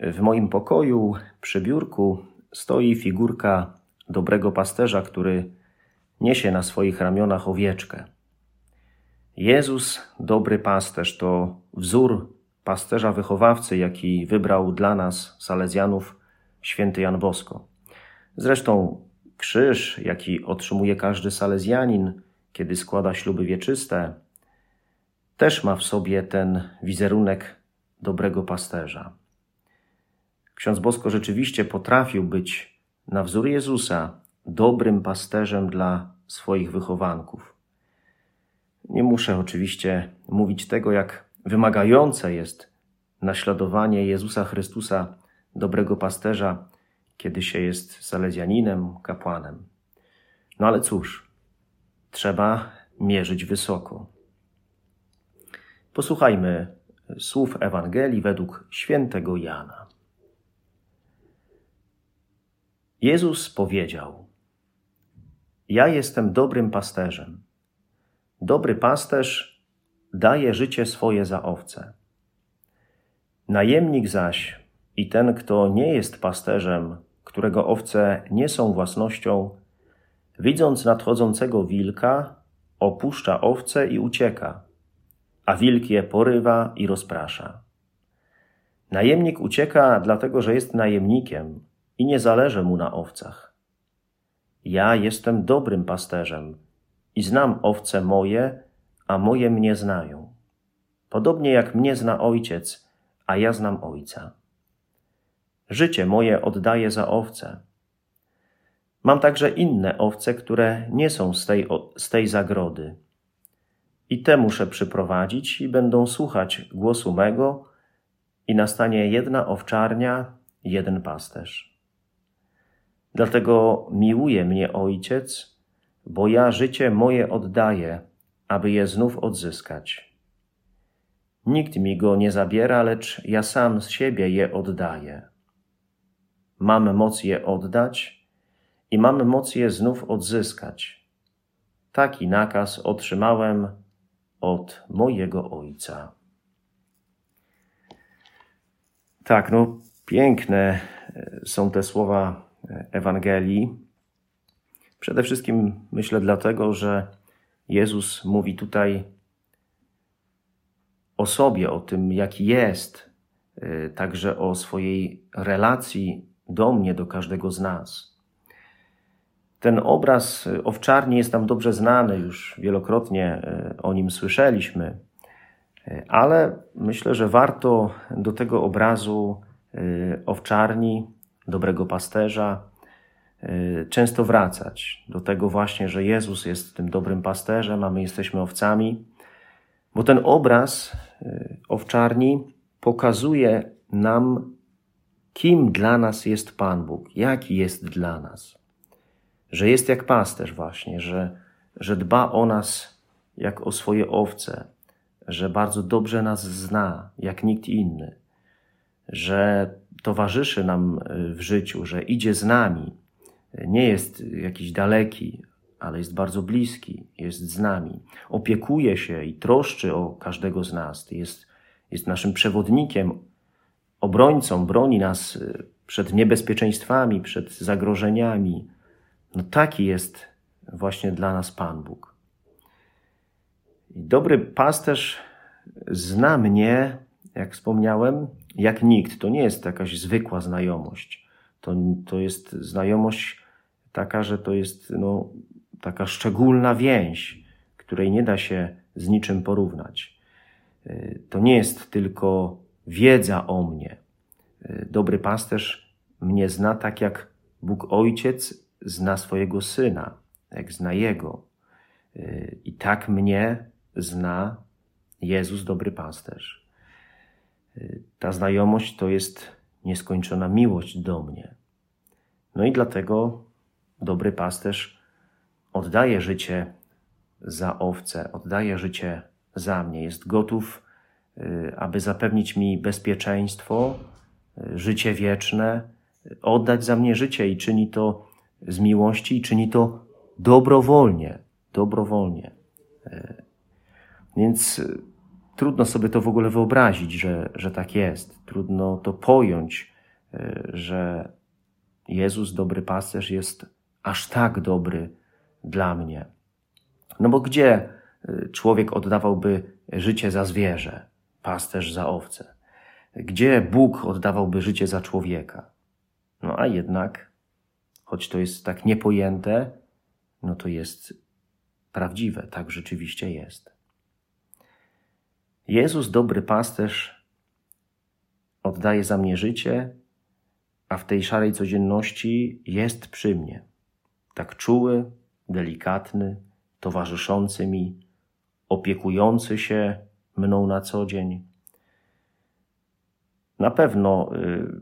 W moim pokoju przy biurku stoi figurka dobrego pasterza, który niesie na swoich ramionach owieczkę. Jezus, dobry pasterz, to wzór pasterza wychowawcy, jaki wybrał dla nas, Salezjanów, święty Jan Bosko. Zresztą krzyż, jaki otrzymuje każdy Salezjanin, kiedy składa śluby wieczyste, też ma w sobie ten wizerunek dobrego pasterza. Ksiądz Bosko rzeczywiście potrafił być na wzór Jezusa dobrym pasterzem dla swoich wychowanków. Nie muszę oczywiście mówić tego, jak wymagające jest naśladowanie Jezusa Chrystusa, dobrego pasterza, kiedy się jest salezjaninem, kapłanem. No ale cóż, trzeba mierzyć wysoko. Posłuchajmy słów Ewangelii według świętego Jana. Jezus powiedział: Ja jestem dobrym pasterzem. Dobry pasterz daje życie swoje za owce. Najemnik zaś i ten, kto nie jest pasterzem, którego owce nie są własnością, widząc nadchodzącego wilka, opuszcza owce i ucieka a wilk je porywa i rozprasza. Najemnik ucieka dlatego, że jest najemnikiem i nie zależy mu na owcach. Ja jestem dobrym pasterzem i znam owce moje, a moje mnie znają. Podobnie jak mnie zna ojciec, a ja znam ojca. Życie moje oddaję za owce. Mam także inne owce, które nie są z tej, z tej zagrody i te muszę przyprowadzić i będą słuchać głosu mego i nastanie jedna owczarnia, jeden pasterz. Dlatego miłuje mnie Ojciec, bo ja życie moje oddaję, aby je znów odzyskać. Nikt mi go nie zabiera, lecz ja sam z siebie je oddaję. Mam moc je oddać i mam moc je znów odzyskać. Taki nakaz otrzymałem od mojego Ojca. Tak, no piękne e, są te słowa Ewangelii. Przede wszystkim myślę dlatego, że Jezus mówi tutaj o sobie, o tym, jaki jest, e, także o swojej relacji do mnie, do każdego z nas. Ten obraz owczarni jest nam dobrze znany, już wielokrotnie e, o nim słyszeliśmy, ale myślę, że warto do tego obrazu owczarni, dobrego pasterza, często wracać. Do tego właśnie, że Jezus jest tym dobrym pasterzem, a my jesteśmy owcami, bo ten obraz owczarni pokazuje nam, kim dla nas jest Pan Bóg, jaki jest dla nas że jest jak pasterz właśnie, że, że dba o nas jak o swoje owce, że bardzo dobrze nas zna, jak nikt inny, że towarzyszy nam w życiu, że idzie z nami, nie jest jakiś daleki, ale jest bardzo bliski, jest z nami, opiekuje się i troszczy o każdego z nas, jest, jest naszym przewodnikiem, obrońcą, broni nas przed niebezpieczeństwami, przed zagrożeniami, no taki jest właśnie dla nas Pan Bóg. Dobry pasterz zna mnie, jak wspomniałem, jak nikt. To nie jest jakaś zwykła znajomość. To, to jest znajomość taka, że to jest no, taka szczególna więź, której nie da się z niczym porównać. To nie jest tylko wiedza o mnie. Dobry pasterz mnie zna tak, jak Bóg Ojciec zna swojego syna, jak zna jego. I tak mnie zna Jezus, dobry pasterz. Ta znajomość to jest nieskończona miłość do mnie. No i dlatego dobry pasterz oddaje życie za owce, oddaje życie za mnie, jest gotów, y, aby zapewnić mi bezpieczeństwo, y, życie wieczne, oddać za mnie życie i czyni to z miłości i czyni to dobrowolnie, dobrowolnie. Y, więc trudno sobie to w ogóle wyobrazić, że, że tak jest. Trudno to pojąć, że Jezus, dobry pasterz, jest aż tak dobry dla mnie. No bo gdzie y, człowiek oddawałby życie za zwierzę, pasterz za owce? Gdzie Bóg oddawałby życie za człowieka? No a jednak, choć to jest tak niepojęte, no to jest prawdziwe, tak rzeczywiście jest. Jezus, dobry pasterz, oddaje za mnie życie, a w tej szarej codzienności jest przy mnie. Tak czuły, delikatny, towarzyszący mi, opiekujący się mną na co dzień. Na pewno y,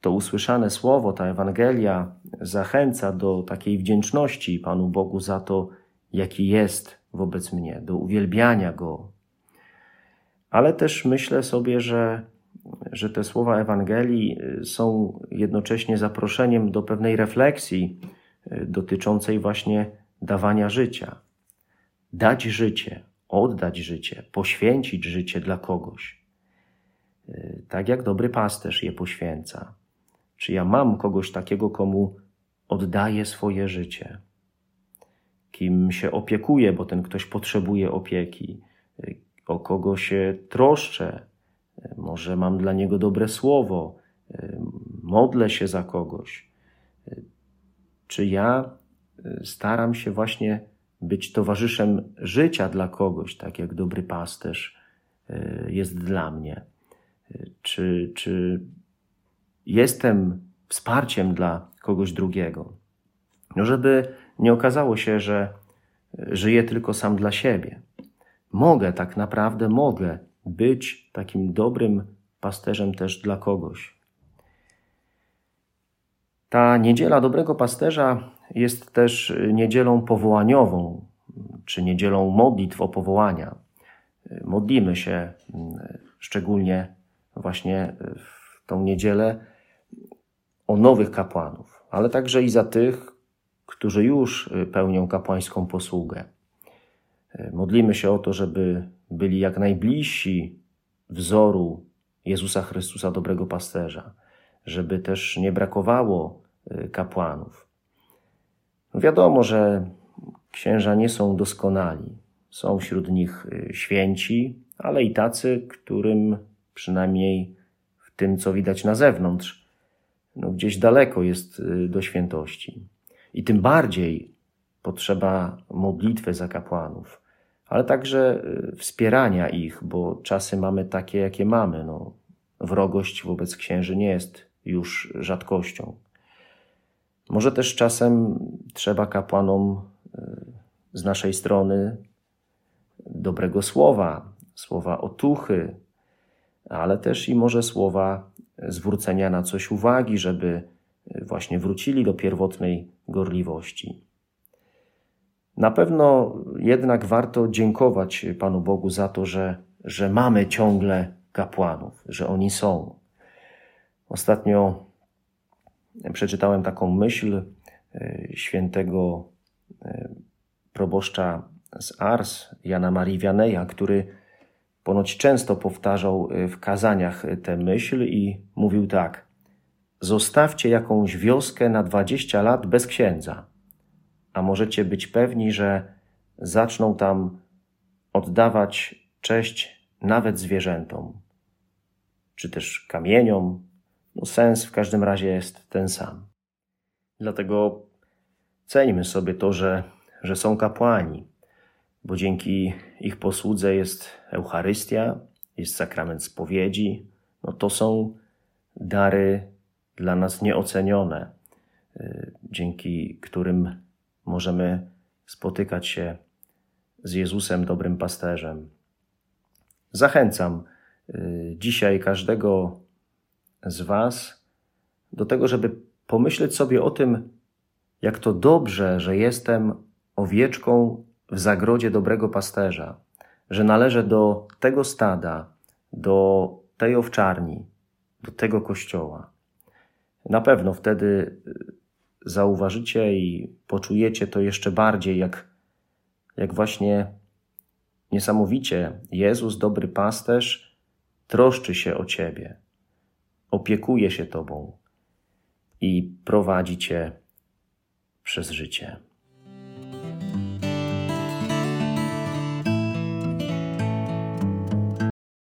to usłyszane słowo, ta Ewangelia zachęca do takiej wdzięczności Panu Bogu za to, jaki jest wobec mnie, do uwielbiania Go. Ale też myślę sobie, że, że te słowa Ewangelii y, są jednocześnie zaproszeniem do pewnej refleksji y, dotyczącej właśnie dawania życia dać życie, oddać życie, poświęcić życie dla kogoś. Y, tak jak dobry pasterz je poświęca. Czy ja mam kogoś takiego, komu oddaję swoje życie? Kim się opiekuję, bo ten ktoś potrzebuje opieki? Y, o kogo się troszczę? Y, może mam dla niego dobre słowo? Modlę się za kogoś? Czy ja staram się właśnie być towarzyszem życia dla kogoś, tak jak dobry pasterz e, jest dla mnie? Czy, czy jestem wsparciem dla kogoś drugiego? No, żeby nie okazało się, że żyję tylko sam dla siebie. Mogę, tak naprawdę mogę być takim dobrym pasterzem też dla kogoś. Ta niedziela dobrego pasterza jest też niedzielą powołaniową, czy niedzielą modlitw o powołania. Modlimy się mm, szczególnie właśnie w tą niedzielę o nowych kapłanów, ale także i za tych, którzy już pełnią kapłańską posługę. Modlimy się o to, żeby byli jak najbliżsi wzoru Jezusa Chrystusa, dobrego pasterza, żeby też nie brakowało y, kapłanów. No wiadomo, że księża nie są doskonali. Są wśród nich y, święci, ale i tacy, którym przynajmniej w tym, co widać na zewnątrz, no gdzieś daleko jest do świętości. I tym bardziej potrzeba modlitwy za kapłanów, ale także y, wspierania ich, bo czasy mamy takie, jakie mamy. No, wrogość wobec księży nie jest już rzadkością. Może też czasem trzeba kapłanom e, z naszej strony dobrego słowa, słowa otuchy, ale też i może słowa zwrócenia na coś uwagi, żeby właśnie wrócili do pierwotnej gorliwości. Na pewno jednak warto dziękować Panu Bogu za to, że, że mamy ciągle kapłanów, że oni są. Ostatnio przeczytałem taką myśl e, świętego e, proboszcza z Ars, Jana Marii Vianeja, który ponoć często powtarzał e, w kazaniach tę myśl i mówił tak: Zostawcie jakąś wioskę na dwadzieścia lat bez księdza, a możecie być pewni, że zaczną tam oddawać cześć nawet zwierzętom, czy też kamieniom, no sens w każdym razie jest ten sam. Dlatego ceńmy sobie to, że, że są kapłani, bo dzięki ich posłudze jest Eucharystia, jest sakrament spowiedzi. No to są dary dla nas nieocenione, y, dzięki którym możemy spotykać się z Jezusem, dobrym pasterzem. Zachęcam y, dzisiaj każdego z Was do tego, żeby pomyśleć sobie o tym, jak to dobrze, że jestem owieczką w zagrodzie dobrego pasterza, że należę do tego stada, do tej owczarni, do tego kościoła. Na pewno wtedy y, zauważycie i poczujecie to jeszcze bardziej, jak, jak właśnie niesamowicie Jezus, dobry pasterz, troszczy się o ciebie, opiekuje się tobą i prowadzi cię przez życie.